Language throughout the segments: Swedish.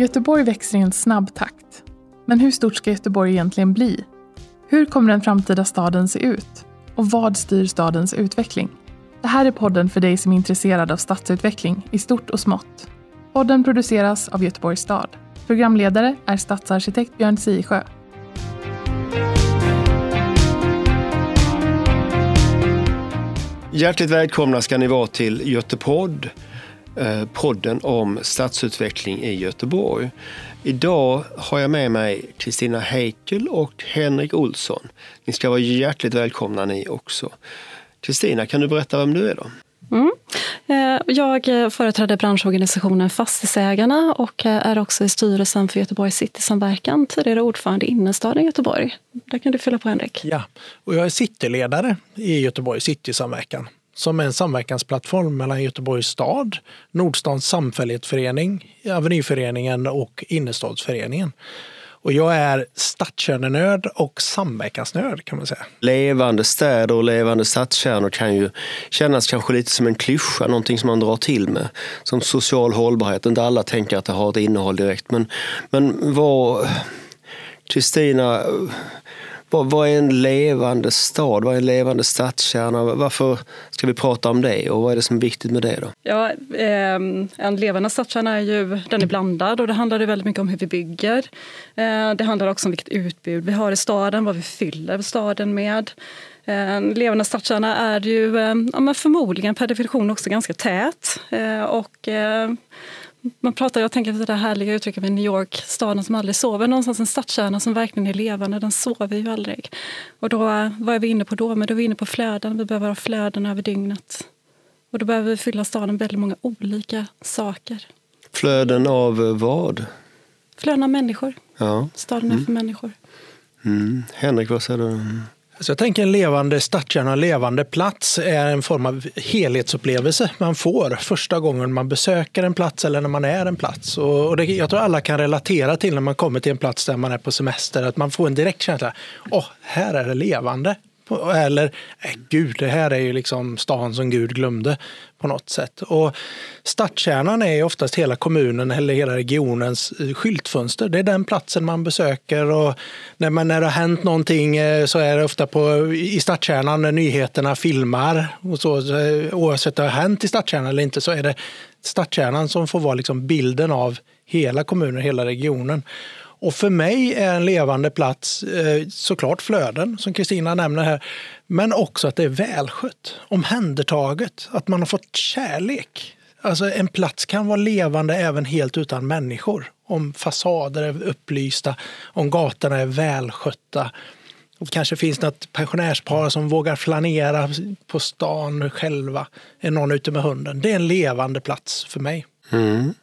Göteborg växer i en snabb takt. Men hur stort ska Göteborg egentligen bli? Hur kommer den framtida staden se ut? Och vad styr stadens utveckling? Det här är podden för dig som är intresserad av stadsutveckling i stort och smått. Podden produceras av Göteborgs stad. Programledare är stadsarkitekt Björn Sisjö. Hjärtligt välkomna ska ni vara till Götepodd, podden om stadsutveckling i Göteborg. Idag har jag med mig Kristina Heikel och Henrik Olsson. Ni ska vara hjärtligt välkomna ni också. Kristina, kan du berätta vem du är då? Mm. Eh, jag företräder branschorganisationen Fastighetsägarna och eh, är också i styrelsen för Göteborg Citysamverkan, tidigare ordförande i innerstaden Göteborg. Där kan du fylla på Henrik. Ja, och jag är cityledare i Göteborg Citysamverkan som är en samverkansplattform mellan Göteborgs stad, Nordstans samfällighetsförening, Avenyföreningen och Innerstadsföreningen. Och jag är stadskärnenörd och samverkansnörd kan man säga. Levande städer och levande stadskärnor kan ju kännas kanske lite som en klyscha, någonting som man drar till med. Som social hållbarhet. Inte alla tänker att det har ett innehåll direkt. Men, men vad... Kristina, vad, vad är en levande stad? Vad är en levande stadskärna? Varför ska vi prata om det och vad är det som är viktigt med det? Då? Ja, eh, en levande stadskärna är ju den är blandad och det handlar väldigt mycket om hur vi bygger. Eh, det handlar också om vilket utbud vi har i staden, vad vi fyller staden med. Eh, en levande stadskärna är ju eh, ja, förmodligen per definition också ganska tät. Eh, och eh, man pratar, jag tänker på det härliga uttrycket med New York, staden som aldrig sover. Någonstans en stadskärna som verkligen är levande, den sover ju aldrig. Och då, vad är vi inne på då? Men då är vi inne på flöden, vi behöver ha flöden över dygnet. Och då behöver vi fylla staden med väldigt många olika saker. Flöden av vad? Flöden av människor. Ja. Staden är mm. för människor. Mm. Henrik, vad säger du? Så jag tänker en levande stadskärna, en levande plats är en form av helhetsupplevelse man får första gången man besöker en plats eller när man är en plats. Och det, jag tror alla kan relatera till när man kommer till en plats där man är på semester, att man får en direkt känsla, åh, här är det levande. Eller, äh, gud, det här är ju liksom stan som Gud glömde på något sätt. Och stadskärnan är oftast hela kommunen eller hela regionens eh, skyltfönster. Det är den platsen man besöker och när, man, när det har hänt någonting eh, så är det ofta på, i stadskärnan när nyheterna filmar. Och så, eh, oavsett om det har hänt i stadskärnan eller inte så är det stadskärnan som får vara liksom bilden av hela kommunen, hela regionen. Och för mig är en levande plats eh, såklart flöden, som Kristina nämner här, men också att det är välskött, omhändertaget, att man har fått kärlek. Alltså en plats kan vara levande även helt utan människor. Om fasader är upplysta, om gatorna är välskötta. Och kanske finns något pensionärspar som vågar flanera på stan själva. Är någon ute med hunden. Det är en levande plats för mig. Mm.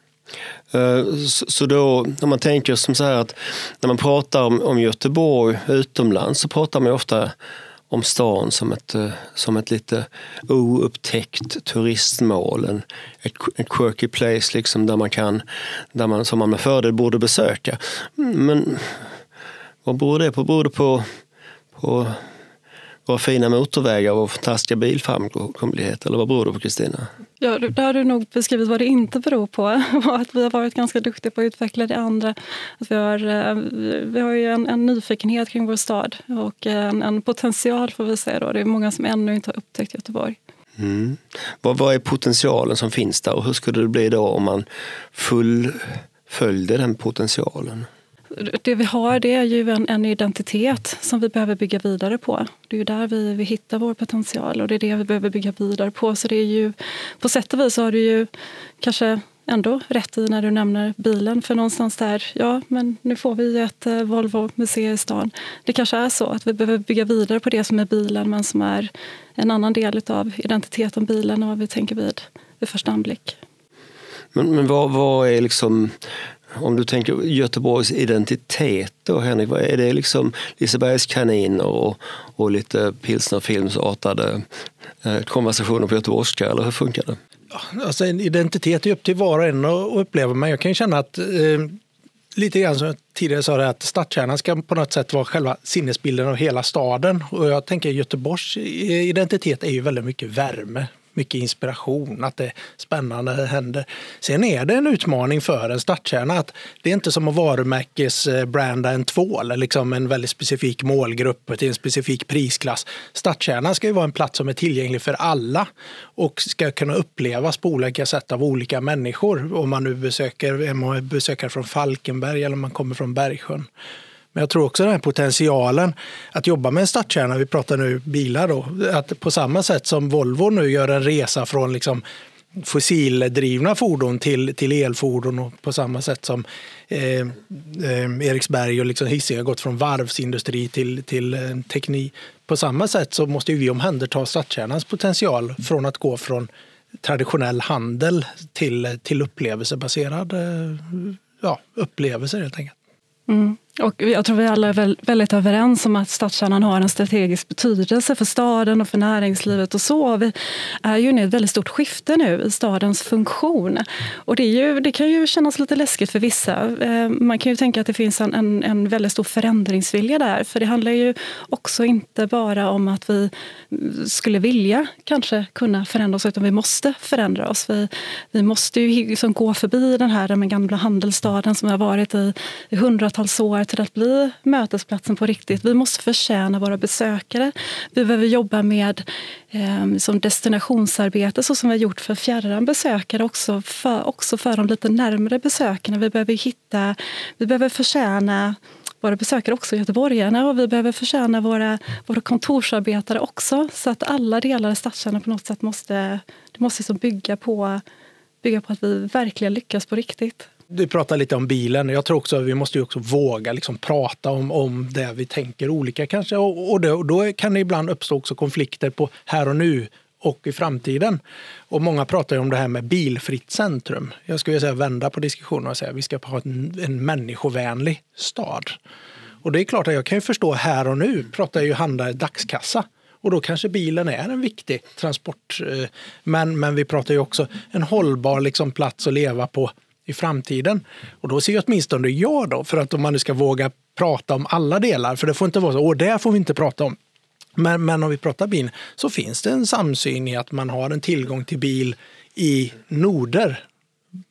Eh, så då, när man tänker som så här att när man pratar om, om Göteborg utomlands så pratar man ofta om stan som ett, eh, som ett lite oupptäckt turistmål. En, ett, ett quirky place liksom där man kan, där man, som man med fördel borde besöka. Mm, men vad beror det på? Beror det på, på våra fina motorvägar och vår fantastiska bilframkomlighet? Eller vad beror det på Kristina? Ja, där har du nog beskrivit vad det inte beror på. att vi har varit ganska duktiga på att utveckla det andra. Att vi, har, eh, vi har ju en, en nyfikenhet kring vår stad och en, en, potential får vi säga. Då. Det är många som ännu inte har upptäckt Göteborg. Mm. Vad, vad är potentialen som finns där och hur skulle det bli då om man fullföljde den potentialen? Det vi har det är ju en, en, identitet som vi behöver bygga vidare på. Det är ju där vi, vi hittar vår potential och det är det vi behöver bygga vidare på. Så det är ju, på sätt och vis har du ju kanske ändå rätt i när du nämner bilen. För någonstans där, ja men nu får vi ett eh, Volvo-museum i stan. Det kanske är så att vi behöver bygga vidare på det som är bilen men som är en annan del av identiteten bilen och vad vi tänker vid, vid första anblick. Men, men vad, vad är liksom om du tänker Göteborgs identitet då Henrik, vad är det liksom Lisebergs kaniner och, och lite pilsnerfilmsartade eh, konversationer på göteborgska eller hur funkar det? Alltså en identitet är upp till var och en att uppleva men jag kan känna att eh, lite grann som jag tidigare sa det, att stadskärnan ska på något sätt vara själva sinnesbilden av hela staden och jag tänker Göteborgs eh, identitet är ju väldigt mycket värme mycket inspiration, att det är spännande det händer. Sen är det en utmaning för en stadskärna att det är inte som att varumärkesbranda eh, en tvål, liksom en väldigt specifik målgrupp till en specifik prisklass. Stadskärnan ska ju vara en plats som är tillgänglig för alla och ska kunna upplevas på olika sätt av olika människor. Om man nu besöker, är man besökare från Falkenberg eller om man kommer från Bergsjön. Men jag tror också den här potentialen att jobba med en stadskärna, vi pratar nu bilar då, att på samma sätt som Volvo nu gör en resa från liksom fossildrivna fordon till, till elfordon och på samma sätt som eh, eh, Eriksberg och liksom Hisingen har gått från varvsindustri till, till eh, teknik. På samma sätt så måste vi omhänderta stadskärnans potential från att gå från traditionell handel till, till upplevelsebaserad eh, ja, upplevelse helt enkelt. Mm. Och jag tror vi alla är väldigt överens om att stadskärnan har en strategisk betydelse för staden och för näringslivet och så. Vi är ju inne i ett väldigt stort skifte nu i stadens funktion. Och det, ju, det, kan ju kännas lite läskigt för vissa. Eh, man kan ju tänka att det finns en, en, en väldigt stor förändringsvilja där. För det handlar ju också inte bara om att vi skulle vilja kanske kunna förändra oss, utan vi måste förändra oss. Vi, vi måste ju liksom gå förbi den här den gamla handelsstaden som har varit i, i hundratals år till att bli mötesplatsen på riktigt. Vi måste förtjäna våra besökare. Vi behöver jobba med eh, som destinationsarbete så som vi har gjort för fjärran besökare också för, också för de lite närmre besökarna. Vi behöver hitta, vi behöver förtjäna våra besökare också, göteborgarna, och vi behöver förtjäna våra, våra kontorsarbetare också. Så att alla delar av stadskärnan på något sätt måste, det måste liksom bygga, på, bygga på att vi verkligen lyckas på riktigt. Du pratar lite om bilen. Jag tror också att vi måste också våga liksom prata om, om det vi tänker olika kanske. Och, och, då, då kan det ibland uppstå också konflikter på här och nu och i framtiden. Och många pratar om det här med bilfritt centrum. Jag skulle säga vända på diskussionen och säga att vi ska ha en, en människovänlig stad. Och det är klart att jag kan ju förstå här och nu pratar ju handlare dagskassa. Och då kanske bilen är en viktig transport. Eh, men, men vi pratar ju också en hållbar liksom, plats att leva på i framtiden. Och då ser jag åtminstone jag då, för att om man nu ska våga prata om alla delar, för det får inte vara så, och det får vi inte prata om. Men, men om vi pratar bil så finns det en samsyn i att man har en tillgång till bil i noder.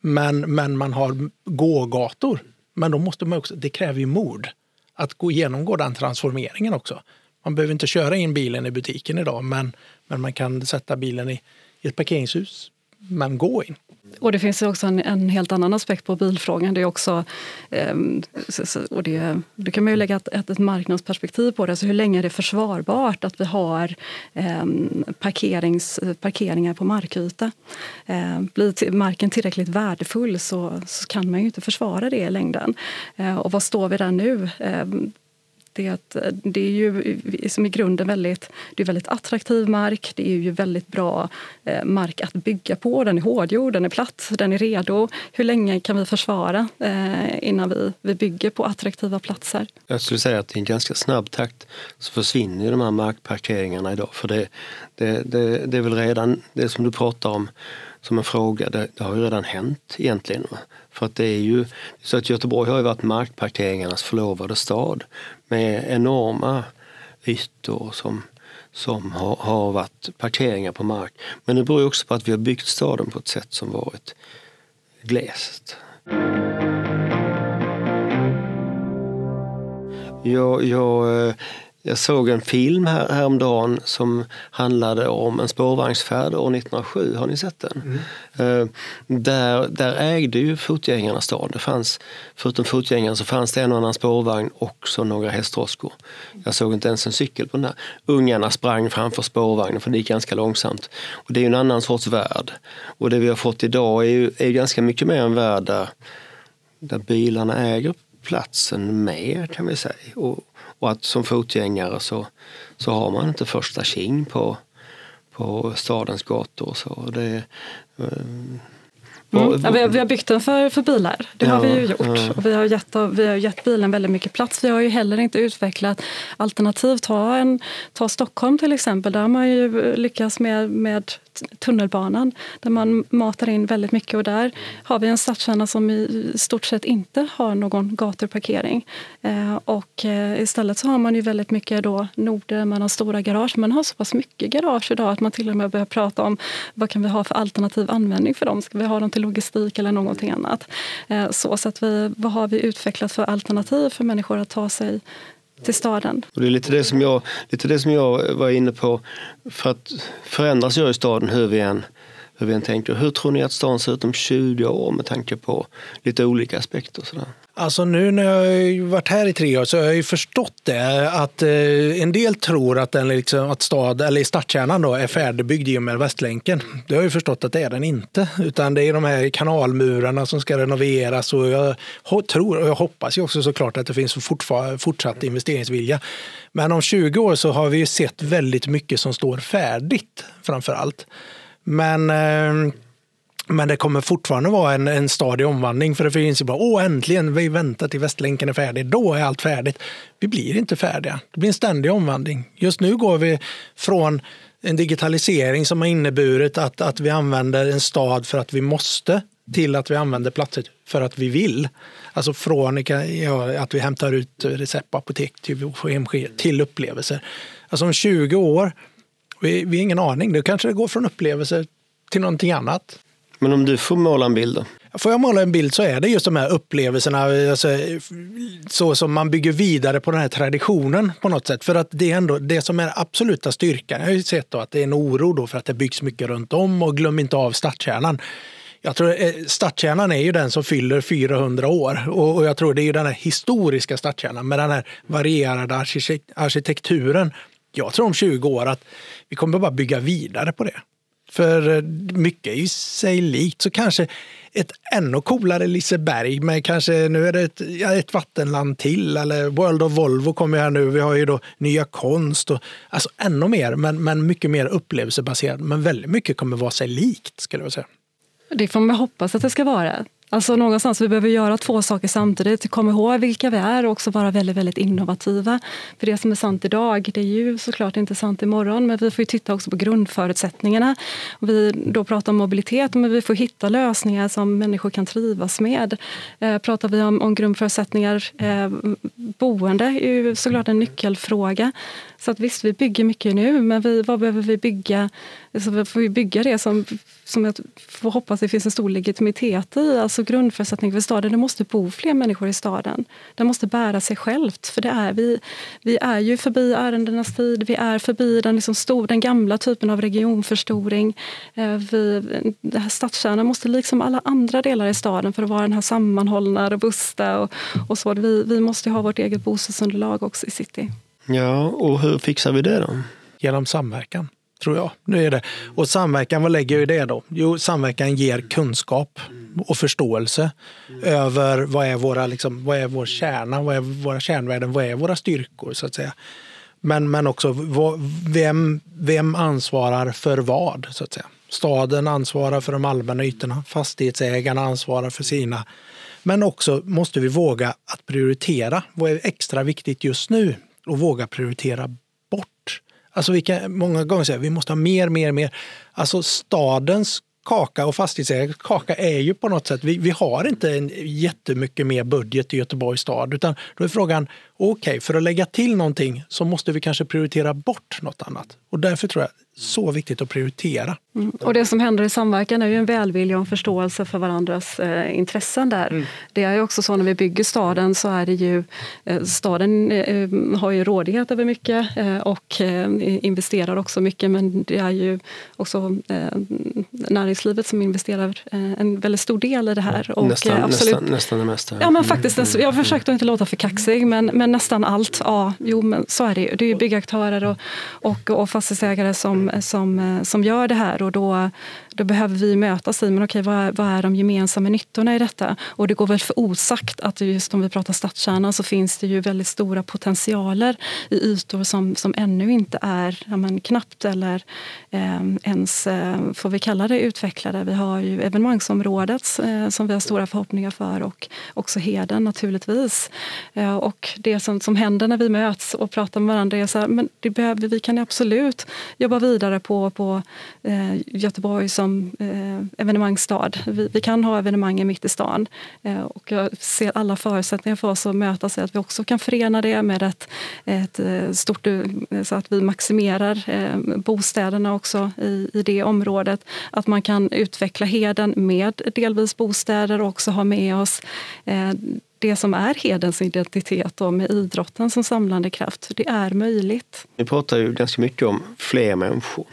Men, men man har gågator. Men då måste man också, det kräver ju mod att gå genomgå den transformeringen också. Man behöver inte köra in bilen i butiken idag, men, men man kan sätta bilen i, i ett parkeringshus, men gå in. Och det finns också en, en, helt annan aspekt på bilfrågan. Det är också, eh, och det, Då kan man ju lägga ett, ett, ett marknadsperspektiv på det. Alltså hur länge är det försvarbart att vi har eh, parkerings, parkeringar på markyta? Eh, blir marken tillräckligt värdefull så, så, kan man ju inte försvara det i längden. Eh, och var står vi där nu? Ehm, det, att eh, det är ju som i grunden väldigt, det är väldigt attraktiv mark. Det är ju väldigt bra eh, mark att bygga på. Den är hårdgjord, den är platt, den är redo. Hur länge kan vi försvara eh, innan vi, vi bygger på attraktiva platser? Jag skulle säga att i en ganska snabb takt så försvinner de här markparkeringarna idag. För det, det, det, det är väl redan det som du pratar om som en fråga, det, det har ju redan hänt egentligen. För att det är ju så att Göteborg har ju varit markparkeringarnas förlovade stad med enorma ytor som, som har, har varit parkeringar på mark. Men det beror också på att vi har byggt staden på ett sätt som varit glest. Jag, jag eh, jag såg en film här, häromdagen som handlade om en spårvagnsfärd år 1907. Har ni sett den? Mm. Uh, där, där ägde ju fotgängarna stan. Det fanns, förutom fotgängarna så fanns det en och annan spårvagn och några hästdroskor. Jag såg inte ens en cykel på den där. Ungarna sprang framför spårvagnen för det gick ganska långsamt. Och det är ju en annan sorts värld. Och det vi har fått idag är ju är ganska mycket mer en värld där, där bilarna äger platsen mer kan vi säga. Och, och att som fotgängare så, så har man inte första king på, på stadens gator. Så det, mm. Ja, vi, har, vi har byggt den för, för bilar, det ja, har vi ju gjort. Ja. Vi, har gett, vi har gett bilen väldigt mycket plats. Vi har ju heller inte utvecklat alternativ. Ta, en, ta Stockholm till exempel, där har man ju lyckats med, med tunnelbanan där man matar in väldigt mycket och där har vi en stadskärna som i stort sett inte har någon gatuparkering. Eh, och eh, istället så har man ju väldigt mycket då noder, man har stora garage. Man har så pass mycket garage idag att man till och med börjar prata om vad kan vi ha för alternativ användning för dem? Ska vi ha dem till logistik eller någonting annat? Eh, så, så att vi, vad har vi utvecklat för alternativ för människor att ta sig till staden. Och det är lite det, som jag, lite det som jag var inne på. För att förändras gör ju staden hur vi än hur vi än tänker. Hur tror ni att stan ser ut om 20 år med tanke på lite olika aspekter? Sådär? Alltså nu när jag har varit här i tre år så har jag ju förstått det att eh, en del tror att, den liksom, att stad, eller stadskärnan då, är färdigbyggd i och med Västlänken. Det har jag ju förstått att det är den inte. Utan det är de här kanalmurarna som ska renoveras och jag tror och jag hoppas ju också såklart att det finns fortsatt investeringsvilja. Men om 20 år så har vi ju sett väldigt mycket som står färdigt framför allt. Men eh, men det kommer fortfarande vara en, en stadig omvandling för det finns ju bara åh äntligen, vi väntar till Västlänken är färdig, då är allt färdigt. Vi blir inte färdiga, det blir en ständig omvandling. Just nu går vi från en digitalisering som har inneburit att, att vi använder en stad för att vi måste till att vi använder platser för att vi vill. Alltså från ja, att vi hämtar ut recept på apotek till, till upplevelser. Alltså om 20 år, vi, vi har ingen aning, då kanske det går från upplevelser till någonting annat. Men om du får måla en bild då? Får jag måla en bild så är det just de här upplevelserna, alltså, så som man bygger vidare på den här traditionen på något sätt. För att det är ändå det som är absoluta styrkan. Jag har ju sett då att det är en oro då för att det byggs mycket runt om och glöm inte av stadskärnan. Jag tror eh, stadskärnan är ju den som fyller 400 år och jag tror det är den här historiska stadskärnan med den här varierade arkitekturen. Jag tror om 20 år att vi kommer bara bygga vidare på det. För eh, mycket är ju sig likt, så kanske ett ännu coolare Liseberg men kanske, nu är det ett, ja, ett vattenland till eller World of Volvo kommer här nu. Vi har ju då nya konst och alltså ännu mer, men, men mycket mer upplevelsebaserat. Men väldigt mycket kommer vara sig likt skulle jag säga. Det får man hoppas att det ska vara. Alltså någonstans, vi behöver göra två saker samtidigt. Komma ihåg vilka vi är och också vara väldigt, väldigt innovativa. För det som är sant idag, det är ju såklart inte sant imorgon. Men vi får titta också på grundförutsättningarna. Vi då pratar om mobilitet, men vi får hitta lösningar som människor kan trivas med. Eh, pratar vi om, om grundförutsättningar, eh, boende är ju såklart en nyckelfråga. Så att visst, vi bygger mycket nu, men vi, vad behöver vi bygga? Så vi får vi bygga det som, som jag får hoppas det finns en stor legitimitet i. Alltså grundförutsättning för staden, det måste bo fler människor i staden. Den måste bära sig självt, för det är vi. Vi är ju förbi ärendenas tid, vi är förbi den, liksom stor, den gamla typen av regionförstoring. Eh, vi, det här stadskärnan måste liksom alla andra delar i staden för att vara den här sammanhållna, robusta och, och så. Vi, vi måste ha vårt eget bostadsunderlag också i city. Ja, och hur fixar vi det då? Genom samverkan, tror jag. Nu är det. Och samverkan, vad lägger jag i det då? Jo, samverkan ger kunskap och förståelse över vad är, våra, liksom, vad är vår kärna, vad är våra kärnvärden, vad är våra styrkor så att säga. Men, men också vem, vem ansvarar för vad så att säga. Staden ansvarar för de allmänna ytorna, fastighetsägarna ansvarar för sina. Men också måste vi våga att prioritera. Vad är extra viktigt just nu? och våga prioritera bort. Alltså vi kan många gånger säga att vi måste ha mer, mer, mer. Alltså stadens kaka och fastighetsägarens kaka är ju på något sätt, vi, vi har inte en jättemycket mer budget i Göteborgs stad utan då är frågan, okej, okay, för att lägga till någonting så måste vi kanske prioritera bort något annat. Och därför tror jag så viktigt att prioritera. Mm. Och det som händer i samverkan är ju en välvilja och en förståelse för varandras eh, intressen där. Mm. Det är ju också så när vi bygger staden så är det ju eh, staden eh, har ju rådighet över mycket eh, och eh, investerar också mycket men det är ju också eh, näringslivet som investerar en väldigt stor del i det här. Och, nästan, absolut, nästan, nästan det mesta. Ja men faktiskt, mm. jag försökte inte låta för kaxig men, men nästan allt, ja jo men så är det ju. Det är ju byggaktörer och, och, och fastighetsägare som som, eh, som, gör det här. Och då, då behöver vi mötas i, men okej, vad är, vad är de gemensamma nyttorna i detta? Och det går väl för osagt att just om vi pratar stadskärnan så finns det ju väldigt stora potentialer i ytor som, som ännu inte är ja, men, knappt eller eh, ens, eh, får vi kalla det, utvecklade. Vi har ju evenemangsområdet eh, som vi har stora förhoppningar för och också Heden naturligtvis. Eh, och det som, som händer när vi möts och pratar med varandra är så här, men det behöver, vi kan absolut jobba vidare på, på eh, Göteborg som eh, evenemangsstad. Vi, vi, kan ha evenemang mitt i stan. Eh, och jag ser alla förutsättningar för oss att mötas i att vi också kan förena det med ett, ett eh, stort, eh, så att vi maximerar eh, bostäderna också i, i det området. Att man kan utveckla Heden med delvis bostäder och också ha med oss eh, det som är hedens identitet och med idrotten som samlande kraft. Det är möjligt. Vi pratar ju ganska mycket om fler människor.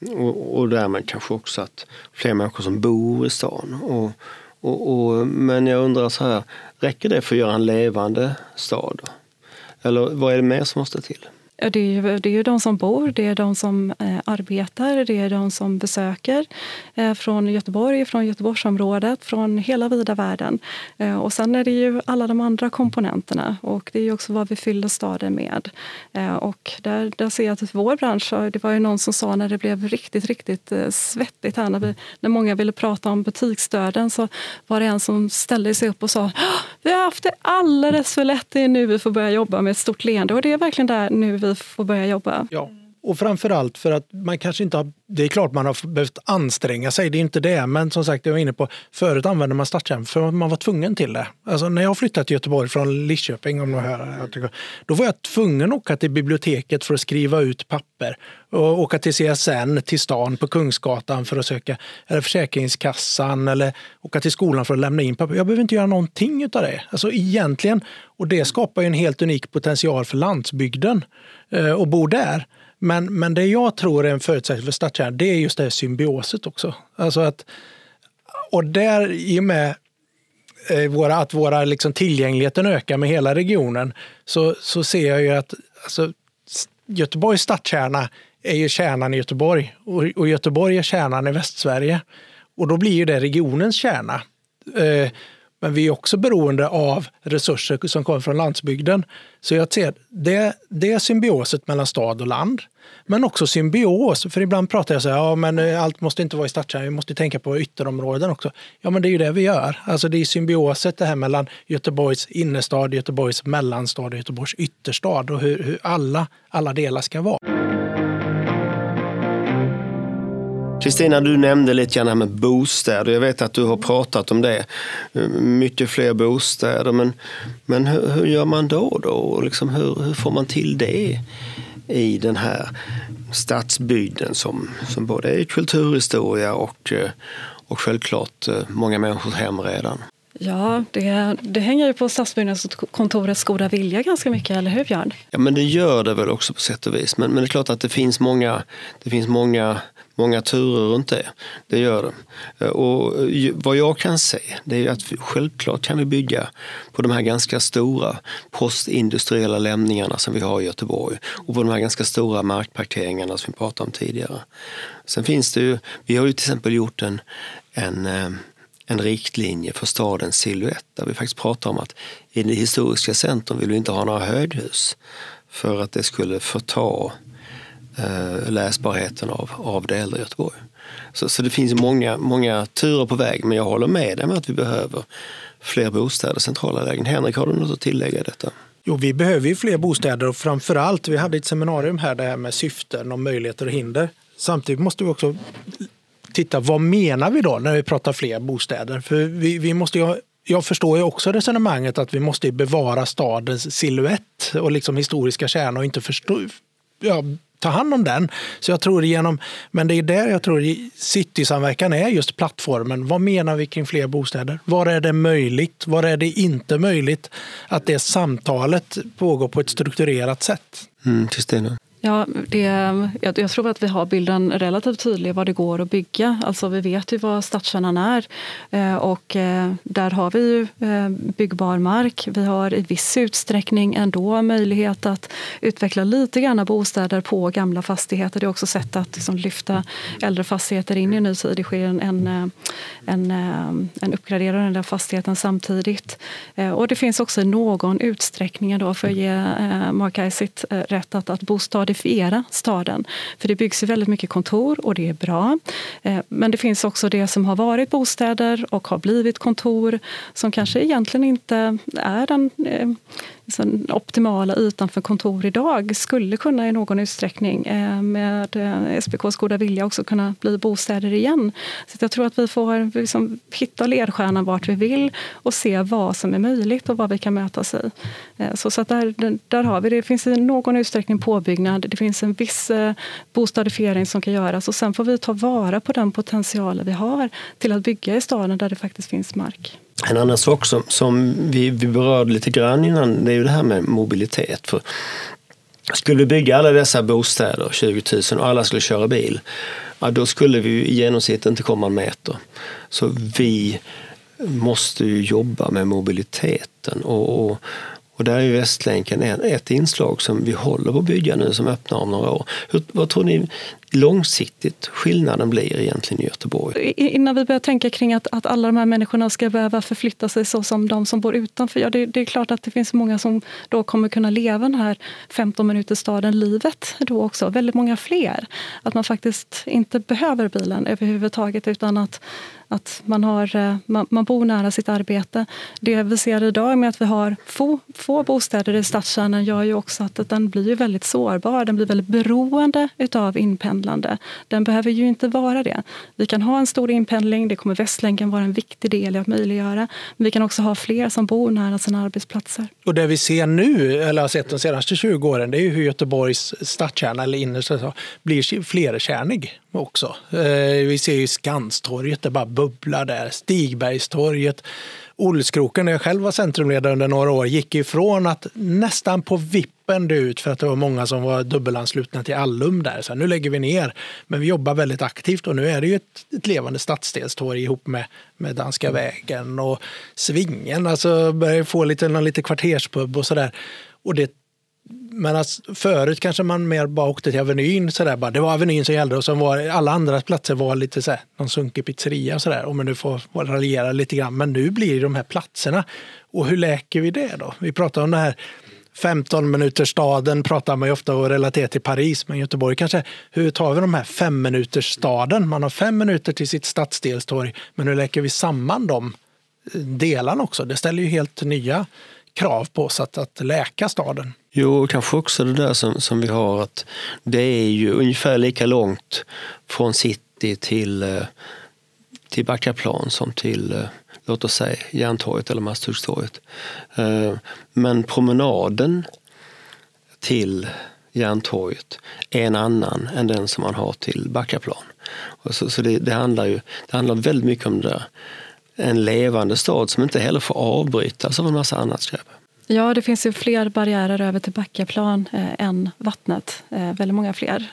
Mm. Och, och därmed kanske också att fler människor som bor i stan. Och, och, och, men jag undrar så här, räcker det för att göra en levande stad? Eller vad är det mer som måste till? Det är, ju, det är ju de som bor, det är de som eh, arbetar, det är de som besöker eh, från Göteborg, från Göteborgsområdet, från hela vida världen. Eh, och sen är det ju alla de andra komponenterna och det är ju också vad vi fyller staden med. Eh, och där, där ser jag att vår bransch, det var ju någon som sa när det blev riktigt, riktigt eh, svettigt här, när, vi, när många ville prata om butiksdöden, så var det en som ställde sig upp och sa vi har haft det alldeles för lätt, det är nu vi får börja jobba med ett stort leende. Och det är verkligen där nu vi får börja jobba. Ja. Och framförallt för att man kanske inte har, det är klart man har behövt anstränga sig, det är inte det, men som sagt, jag var inne på, förut använde man startkärm för man var tvungen till det. Alltså när jag flyttade till Göteborg från Lidköping, om här, då var jag tvungen att åka till biblioteket för att skriva ut papper och åka till CSN, till stan på Kungsgatan för att söka, eller Försäkringskassan eller åka till skolan för att lämna in papper. Jag behöver inte göra någonting av det. Alltså egentligen, och det skapar ju en helt unik potential för landsbygden eh, och bo där. Men, men det jag tror är en förutsättning för stadskärnan, det är just det här symbioset också. Alltså att, och där i och med eh, våra, att våra liksom tillgängligheten ökar med hela regionen så, så ser jag ju att alltså, Göteborgs stadskärna är ju kärnan i Göteborg och, och Göteborg är kärnan i Västsverige. Och då blir ju det regionens kärna. Eh, men vi är också beroende av resurser som kommer från landsbygden. Så jag ser det, det är symbioset mellan stad och land. Men också symbios, för ibland pratar jag så här, ja men eh, allt måste inte vara i stadskärnan, vi måste tänka på ytterområden också. Ja men det är ju det vi gör. Alltså det är symbioset det här mellan Göteborgs innerstad, Göteborgs mellanstad och Göteborgs ytterstad och hur, hur alla, alla delar ska vara. Kristina, du nämnde lite grann här med bostäder. Jag vet att du har pratat om det. Mycket fler bostäder. Men, men hur, hur gör man då? då? Liksom hur, hur får man till det i den här stadsbygden som, som både är kulturhistoria och, och självklart eh, många människors hem redan? Ja, det, det hänger ju på stadsbyggnadskontorets goda vilja ganska mycket, eller hur Björn? Ja, men det gör det väl också på sätt och vis. Men, men det är klart att det finns många, det finns många många turer runt det. Det gör det. Och eh, vad jag kan se det är att självklart kan vi bygga på de här ganska stora postindustriella lämningarna som vi har i Göteborg och på de här ganska stora markparkeringarna som vi pratade om tidigare. Sen finns det ju, vi har ju till exempel gjort en, en eh, en riktlinje för stadens silhuett där vi faktiskt pratar om att i det historiska centrum vill vi inte ha några höghus för att det skulle förta eh, läsbarheten av, av det äldre Göteborg. Så, så det finns många, många turer på väg, men jag håller med dig om att vi behöver fler bostäder, centrala lägen. Henrik, har du något att tillägga i detta? Jo, vi behöver ju fler bostäder och framför allt, vi hade ett seminarium här det här med syften och möjligheter och hinder. Samtidigt måste vi också titta, vad menar vi då när vi pratar fler bostäder? För vi, vi måste ju jag förstår ju också resonemanget att vi måste bevara stadens siluett och liksom historiska kärna och inte förstå, ja, ta hand om den. Så jag tror genom, men det är där jag tror citysamverkan är just plattformen. Vad menar vi kring fler bostäder? Var är det möjligt? Var är det inte möjligt? Att det samtalet pågår på ett strukturerat sätt. Mm, Kristina? Ja, det, jag, jag, tror att vi har bilden relativt tydlig vad det går att bygga. Alltså vi vet ju vad stadskärnan är eh, och eh, där har vi ju eh, byggbar mark. Vi har i viss utsträckning ändå möjlighet att utveckla lite grann bostäder på gamla fastigheter. Det är också sätt att liksom lyfta äldre fastigheter in i en ny tid. Det sker en, en, eh, en, eh, en uppgradering av den där fastigheten samtidigt. Eh, och det finns också i någon utsträckning då för att ge Mark sitt rätt att, att bostad modifiera staden. För det byggs ju väldigt mycket kontor och det är bra. Eh, men det finns också det som har varit bostäder och har blivit kontor som kanske egentligen inte är den eh, eh, den optimala ytan för kontor idag skulle kunna i någon utsträckning eh, med eh, SPKs goda vilja också kunna bli bostäder igen. Så jag tror att vi får liksom hitta ledstjärnan vart vi vill och se vad som är möjligt och vad vi kan mötas i. Eh, så, så där, där har vi det. Det finns i någon utsträckning påbyggnad. Det finns en viss eh, bostadifiering som kan göras och sen får vi ta vara på den potentialen vi har till att bygga i staden där det faktiskt finns mark. En annan sak som, som vi, vi berörde lite grann innan det är ju det här med mobilitet. För skulle vi bygga alla dessa bostäder, 20 000, och alla skulle köra bil, ja, då skulle vi i genomsnitt inte komma en meter. Så vi måste ju jobba med mobiliteten. och, och och där är ju Västlänken ett inslag som vi håller på att bygga nu som öppnar om några år. Hur, vad tror ni långsiktigt skillnaden blir egentligen i Göteborg? Innan vi börjar tänka kring att, att alla de här människorna ska behöva förflytta sig så som de som bor utanför. Ja, det, det är klart att det finns många som då kommer kunna leva den här 15 minuters staden livet då också. Väldigt många fler. Att man faktiskt inte behöver bilen överhuvudtaget utan att att man, har, eh, man, man, bor nära sitt arbete. Det vi ser idag med att vi har få, få bostäder i stadskärnan gör ju också att den blir väldigt sårbar. Den blir väldigt beroende utav inpendlande. Den behöver ju inte vara det. Vi kan ha en stor inpendling, det kommer Västlänken vara en viktig del i att möjliggöra. Men vi kan också ha fler som bor nära sina arbetsplatser. Och det vi ser nu, eller har sett de senaste 20 åren, det är ju hur Göteborgs stadskärna eller innerstad blir flerkärnig också. Eh, vi ser ju Skanstorget, det bara bubbla där. Stigbergstorget. Olskroken, där jag själv var centrumledare under några år, gick ifrån att nästan på vippen dö ut för att det var många som var dubbelanslutna till Allum där. Så nu lägger vi ner. Men vi jobbar väldigt aktivt och nu är det ju ett, ett levande stadsdelstorg ihop med, med Danska vägen och Svingen. Alltså börjar få lite, någon lite kvarterspub och sådär. Och det men alltså, förut kanske man mer bara åkte till Avenyn. Så där, bara, det var Avenyn som gällde och sen var alla andra platser var lite så här, någon sunkig pizzeria. Och så där, om man nu får raljera lite grann. Men nu blir det de här platserna. Och hur läker vi det då? Vi pratar om det här 15 minuters staden pratar man ju ofta och relaterar till Paris, men Göteborg kanske. Hur tar vi de här fem minuters staden? Man har fem minuter till sitt stadsdelstorg, men hur läker vi samman de eh, delarna också? Det ställer ju helt nya krav på oss att, att läka staden. Jo, kanske också det där som, som vi har att det är ju ungefär lika långt från city till, eh, till Backaplan som till, eh, låt oss säga, Järntorget eller Masthuggstorget. Eh, men promenaden till Järntorget är en annan än den som man har till Backaplan. Så, så det, det, handlar ju det handlar väldigt mycket om det där. En levande stad som inte heller får avbrytas av en massa annat skräp. Ja, det finns ju fler barriärer över till Backaplan eh, än vattnet. Eh, väldigt många fler.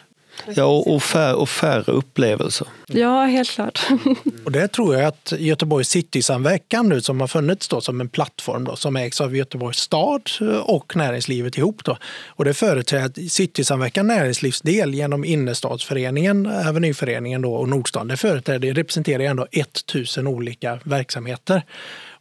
Ja, och, fär, och färre upplevelser. Ja, helt klart. och det tror jag att Göteborgs Citysamverkan nu som har funnits då som en plattform då, som ägs av Göteborgs stad och näringslivet ihop. Då. Och det företräder Citysamverkan näringslivsdel genom innerstadsföreningen, Avenyföreningen då, och Nordstan. Det företräder, representerar ändå 1000 olika verksamheter.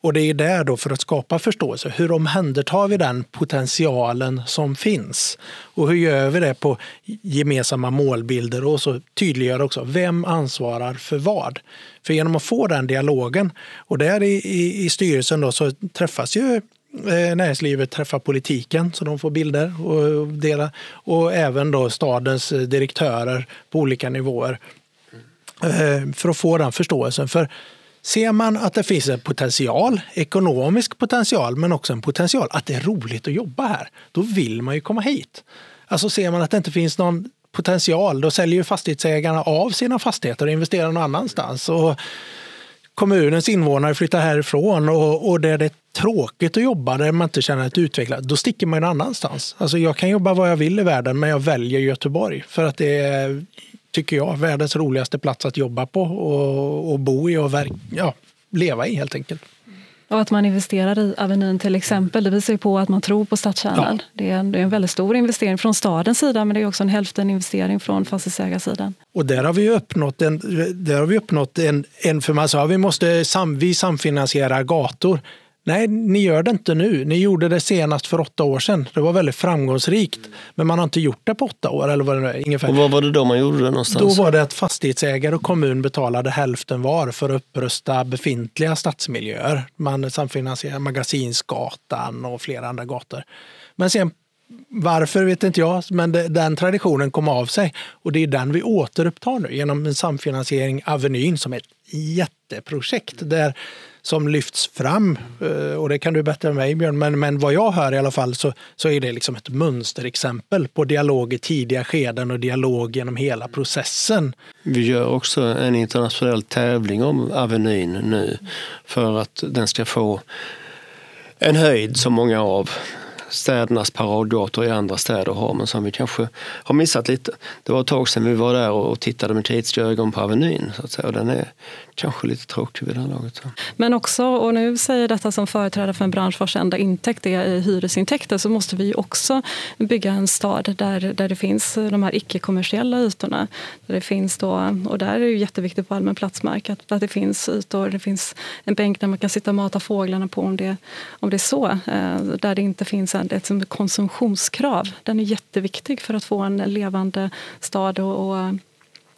Och det är där då för att skapa förståelse. Hur omhändertar vi den potentialen som finns? Och hur gör vi det på gemensamma målbilder och så tydliggör också vem ansvarar för vad? För genom att få den dialogen och där i, i, i styrelsen då så träffas ju eh, näringslivet träffar politiken så de får bilder och dela och även då stadens direktörer på olika nivåer eh, för att få den förståelsen. För Ser man att det finns en potential, ekonomisk potential, men också en potential att det är roligt att jobba här, då vill man ju komma hit. Alltså ser man att det inte finns någon potential, då säljer ju fastighetsägarna av sina fastigheter och investerar någon annanstans. Och kommunens invånare flyttar härifrån och, och där det är tråkigt att jobba, där man inte känner att utveckla, då sticker man någon annanstans. Alltså jag kan jobba var jag vill i världen, men jag väljer Göteborg för att det är, tycker jag, världens roligaste plats att jobba på och, och bo i och verk, ja, leva i helt enkelt. Och att man investerar i Avenyn till exempel, det visar ju på att man tror på stadskärnan. Ja. Det, är en, det är en väldigt stor investering från stadens sida men det är också en hälften investering från fastighetsägarsidan. Och där har vi uppnått en, där har vi uppnått en, en för man sa vi måste sam, vi samfinansiera gator. Nej, ni gör det inte nu. Ni gjorde det senast för åtta år sedan. Det var väldigt framgångsrikt. Men man har inte gjort det på åtta år. Eller vad det är, ungefär. Och vad var det då man gjorde det någonstans? Då var det att fastighetsägare och kommun betalade hälften var för att upprusta befintliga stadsmiljöer. Man samfinansierade Magasinsgatan och flera andra gator. Men sen varför vet inte jag, men den traditionen kom av sig. Och det är den vi återupptar nu genom en samfinansiering Avenyn som är ett jätteprojekt där som lyfts fram. Eh, och det kan du bättre än mig Björn, men, men vad jag hör i alla fall så, så är det liksom ett mönsterexempel på dialog i tidiga skeden och dialog genom hela processen. Vi gör också en internationell tävling om Avenyn nu för att den ska få en höjd som många av städernas paradgator i andra städer har, men som vi kanske har missat lite. Det var ett tag sedan vi var där och tittade med kritiska ögon på Avenyn. Så att säga. Och den är kanske lite tråkig vid det här laget. Men också, och nu säger detta som företrädare för en bransch vars enda intäkt är hyresintäkter, så måste vi också bygga en stad där, där det finns de här icke-kommersiella ytorna. Där det finns då, och där är det jätteviktigt på allmän platsmark att, att det finns ytor, det finns en bänk där man kan sitta och mata fåglarna på om det, om det är så. Eh, där det inte finns en, ett konsumtionskrav. Den är jätteviktig för att få en levande stad och, och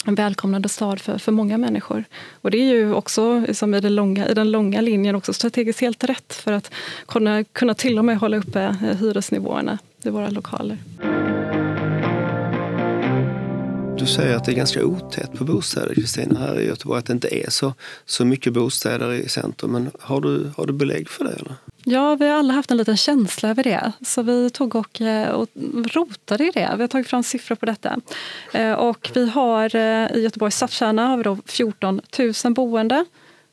en välkomnande stad för, för många människor. Och det är ju också som i, den långa, i den långa linjen också strategiskt helt rätt för att kunna, kunna till och med hålla uppe eh, hyresnivåerna i våra lokaler. Du säger att det är ganska otätt på bostäder, Kristina, här i Göteborg. Att det inte är så, så mycket bostäder i centrum. Men har du, har du belägg för det? Eller? Ja, vi har alla haft en liten känsla över det. Så vi tog och, eh, och rotade i det. Vi har tagit fram siffror på detta. Eh, och vi har eh, i Göteborgs stadskärna har vi då 14 000 boende.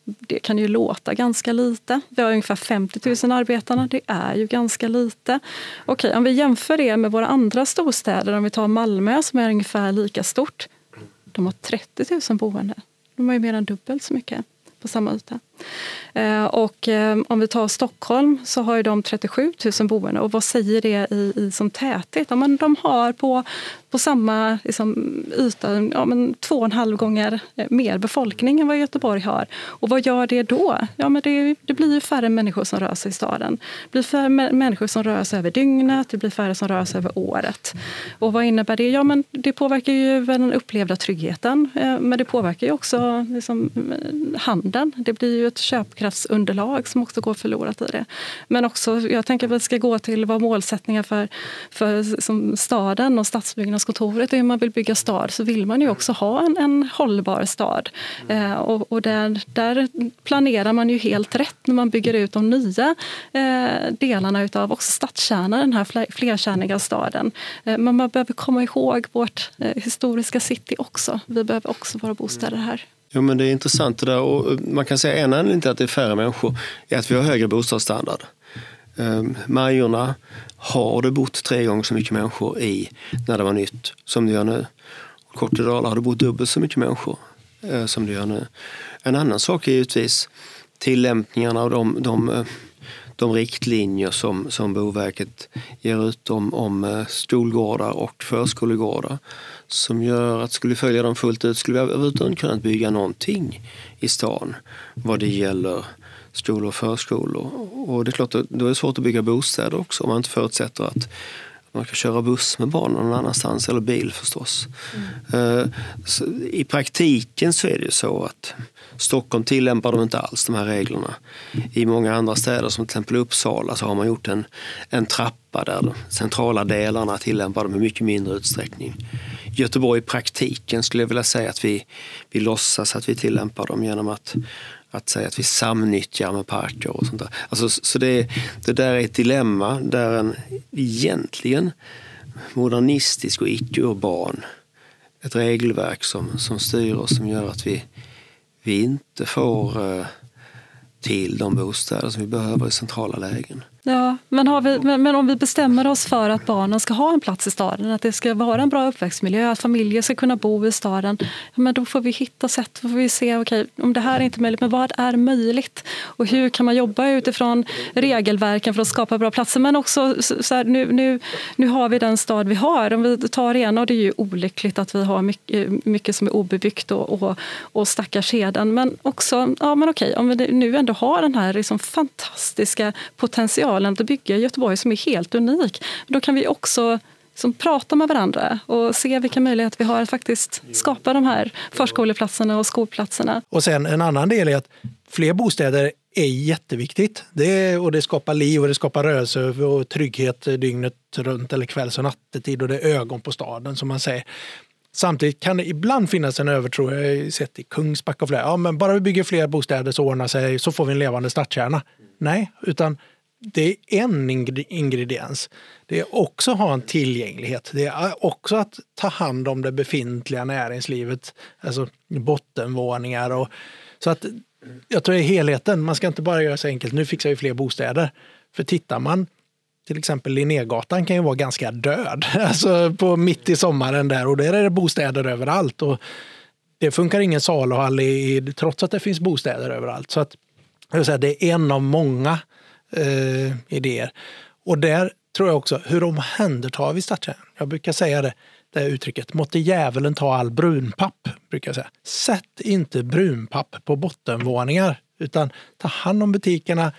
Det kan ju låta ganska lite. Vi har ungefär 50 000 arbetarna. Det är ju ganska lite. Okej, om vi jämför det med våra andra storstäder, om vi tar Malmö som är ungefär lika stort. De har 30 000 boende. De har ju mer än dubbelt så mycket på samma yta. Eh, och eh, om vi tar Stockholm så har de 37 000 boende. Och vad säger det i, i som täthet? Ja, men de har på, på samma liksom, yta ja, men två och en halv gånger mer befolkning än vad Göteborg har. Och vad gör det då? Ja, men det, det blir färre människor som rör sig i staden. Det blir färre människor som rör sig över dygnet, det blir färre som rör sig över året. Och vad innebär det? Ja, men det påverkar ju den upplevda tryggheten, eh, men det påverkar ju också liksom, handeln. Det blir ju ett köpkraftsunderlag som också går förlorat i det. Men också, jag tänker att vi ska gå till vad målsättningar för, för som staden och stadsbyggnadskontoret hur man vill bygga stad så vill man ju också ha en, en hållbar stad. Eh, och, och där, där, planerar man ju helt rätt när man bygger ut de nya eh, delarna av också stadskärnan, den här flerkärniga staden. Eh, men man behöver komma ihåg vårt eh, historiska city också. Vi behöver också våra bostäder här. Jo, men det är intressant det där. Och eh, man kan säga en anledning till att det är färre människor är att vi har högre bostadsstandard. Um, Majorna har det bott tre gånger så mycket människor i när det var nytt som det gör nu. Kortedala har det bott dubbelt så mycket människor eh, som det gör nu. En annan sak är givetvis tillämpningarna av de, de, eh, de riktlinjer som, som Boverket ger ut om, om eh, skolgårdar och förskolegårdar som gör att skulle vi följa dem fullt ut skulle vi överhuvudtaget kunna bygga någonting i stan vad det gäller skolor och förskolor. Och det är klart, då är det svårt att bygga bostäder också om man inte förutsätter att man kan köra buss med barnen någon annanstans, eller bil förstås. Mm. I praktiken så är det ju så att Stockholm tillämpar de inte alls de här reglerna. I många andra städer som till exempel Uppsala så har man gjort en, en trappa där de centrala delarna tillämpar dem i mycket mindre utsträckning. Göteborg i praktiken skulle jag vilja säga att vi, vi låtsas att vi tillämpar dem genom att, att säga att vi samnyttjar med parker och sånt där. Alltså, så det, det där är ett dilemma där en egentligen modernistisk och icke-urban ett regelverk som, som styr oss som gör att vi, vi inte får eh, till de bostäder som vi behöver i centrala lägen. Ja, men, har vi, men, men, om vi bestämmer oss för att barnen ska ha en plats i staden, att det ska vara en bra uppväxtmiljö, att familjer ska kunna bo i staden, men då får vi hitta sätt, då får vi se, okay, om det här är inte möjligt, men vad är möjligt? Och hur kan man jobba utifrån regelverken för att skapa bra platser? Men också, så här, nu, nu, nu har vi den stad vi har. Om vi tar ena, och det är ju olyckligt att vi har mycket, mycket som är obebyggt och, och, och stackars heden, men också, ja men okej, om vi nu ändå har den här liksom fantastiska potentialen potentialen att bygga Göteborg som är helt unik. Då kan vi också som prata med varandra och se vilka möjligheter vi har att faktiskt skapa de här förskoleplatserna och skolplatserna. Och sen en annan del är att fler bostäder är jätteviktigt. Det, och det skapar liv och det skapar rörelse och trygghet dygnet runt eller kvälls och nattetid och det är ögon på staden som man säger. Samtidigt kan det ibland finnas en övertro, jag har sett i Kungsbacka och flera, ja men bara vi bygger fler bostäder så ordnar sig, så får vi en levande stadskärna. Nej, utan det är en ingrediens. Det är också att ha en tillgänglighet. Det är också att ta hand om det befintliga näringslivet, alltså bottenvåningar. Och, så att jag tror det är helheten. Man ska inte bara göra så enkelt, nu fixar vi fler bostäder. För tittar man till exempel Linnégatan kan ju vara ganska död, alltså på mitt i sommaren där och där är det bostäder överallt. Och det funkar ingen saluhall i, trots att det finns bostäder överallt. Så att, jag säga, det är en av många eh, idéer. Och där tror jag också, hur omhändertar vi stadskärnan? Jag brukar säga det, det här uttrycket, måtte djävulen ta all brunpapp. brukar jag säga. Sätt inte brunpapp på bottenvåningar, utan ta hand om butikerna,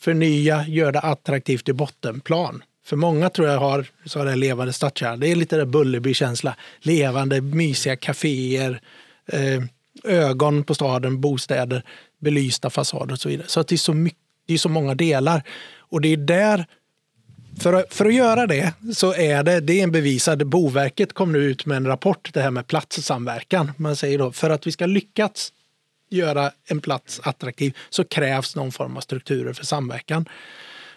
förnya, gör det attraktivt i bottenplan. För många tror jag har så det levande stadskärna. Det är lite där Bullerby-känsla. Levande, mysiga kaféer, eh, ögon på staden, bostäder, belysta fasader och så vidare. Så att det är så mycket det är så många delar. Och det är där, för att, för att göra det så är det, det är en bevisad, Boverket kom nu ut med en rapport, det här med platssamverkan. Man säger då, för att vi ska lyckas göra en plats attraktiv så krävs någon form av strukturer för samverkan.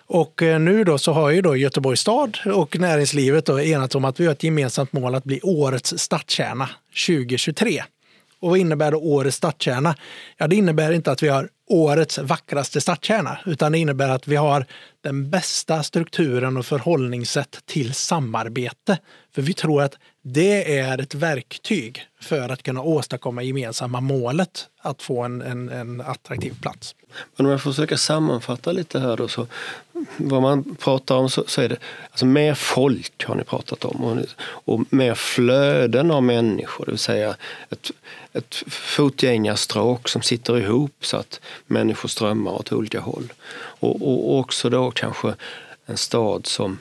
Och eh, nu då så har ju då Göteborgs stad och näringslivet då enats om att vi har ett gemensamt mål att bli årets stadskärna 2023. Och vad innebär då årets stadskärna? Ja, det innebär inte att vi har årets vackraste stadskärna, utan det innebär att vi har den bästa strukturen och förhållningssätt till samarbete. För vi tror att det är ett verktyg för att kunna åstadkomma gemensamma målet att få en, en, en attraktiv plats. Men om jag får försöka sammanfatta lite här då, så vad man pratar om så, så är det alltså mer folk har ni pratat om och, och mer flöden av människor, det vill säga ett, ett fotgängarstråk som sitter ihop så att människor strömmar åt olika håll. Och, och, också då kanske en stad som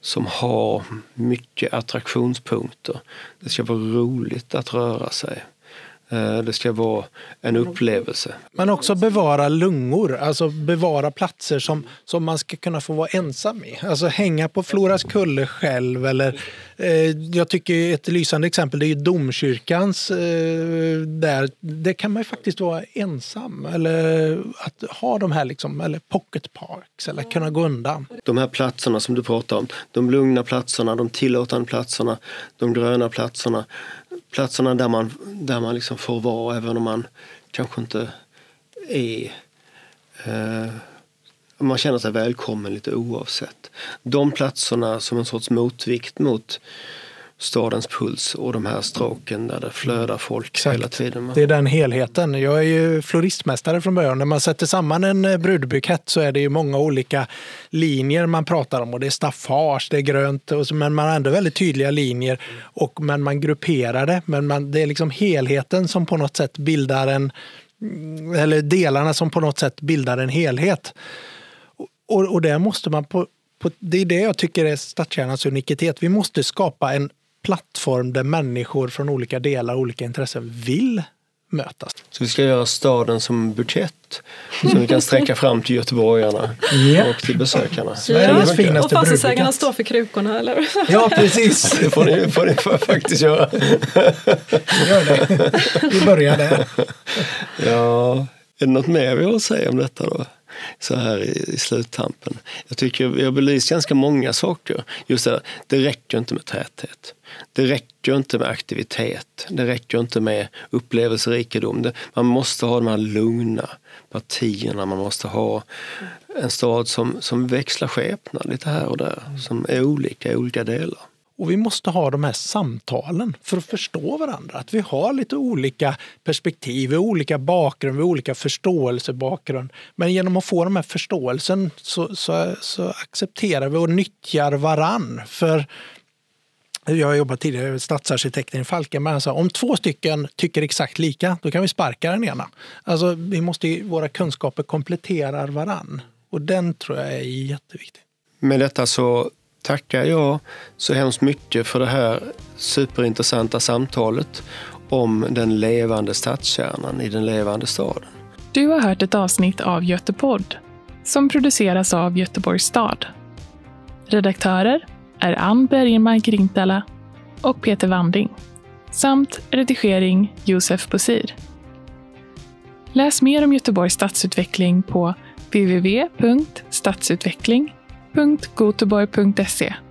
som har mycket attraktionspunkter. Det ska vara roligt att röra sig. Eh, det ska vara en upplevelse. Men också bevara lungor, alltså bevara platser som, som man ska kunna få vara ensam i. Alltså hänga på Floras kulle själv eller eh, jag tycker ett lysande exempel det är domkyrkans eh, där. Det kan man ju faktiskt vara ensam eller att ha de här liksom, eller pocket parks eller kunna gå undan. De här platserna som du pratar om, de lugna platserna, de tillåtande platserna, de gröna platserna platserna där man, där man liksom får vara även om man kanske inte är eh, man känner sig välkommen lite oavsett. De platserna som en sorts motvikt mot stadens puls och de här stråken där det flödar folk Exakt. hela tiden. Det är den helheten. Jag är ju floristmästare från början. När man sätter samman en eh, brudbukett så är det ju många olika linjer man pratar om och det är staffage, det är grönt, och så, men man har ändå väldigt tydliga linjer och men man grupperar det. Men man, det är liksom helheten som på något sätt bildar en, eller delarna som på något sätt bildar en helhet. Och, och där måste man på, på, det är det jag tycker är stadskärnans unikitet. Vi måste skapa en plattform där människor från olika delar och olika intressen vill mötas. Så vi ska göra staden som bukett som vi kan sträcka fram till göteborgarna yeah. och till besökarna. Finaste Och fastighetsägarna står för krukorna eller? Ja precis. Det får ni, får ni faktiskt göra. Gör det. Vi börjar där. Ja, är det något mer vi har att säga om detta då? Så här i, i sluttampen. Jag tycker vi har belyst ganska många saker. Just det, det räcker inte med täthet. Det räcker inte med aktivitet. Det räcker inte med upplevelserikedom. Det, man måste ha de här lugna partierna. Man måste ha en stad som, som växlar skepnad lite här och där. Som är olika i olika delar. Och vi måste ha de här samtalen för att förstå varandra. Att vi har lite olika perspektiv, olika bakgrund, olika förståelsebakgrund. Men genom att få den här förståelsen så, så, så accepterar vi och nyttjar varann. För jag har jobbat tidigare med stadsarkitekten i Falkenberg. sa om två stycken tycker exakt lika, då kan vi sparka den ena. Alltså, vi måste, våra kunskaper kompletterar varann. Och den tror jag är jätteviktig. Med detta så tackar jag så hemskt mycket för det här superintressanta samtalet om den levande stadskärnan i den levande staden. Du har hört ett avsnitt av Götepodd som produceras av Göteborgs stad. Redaktörer är Ann Bergenmark Rintala och Peter Wanding samt redigering Josef Bosir. Läs mer om Göteborgs stadsutveckling på www.goteborg.se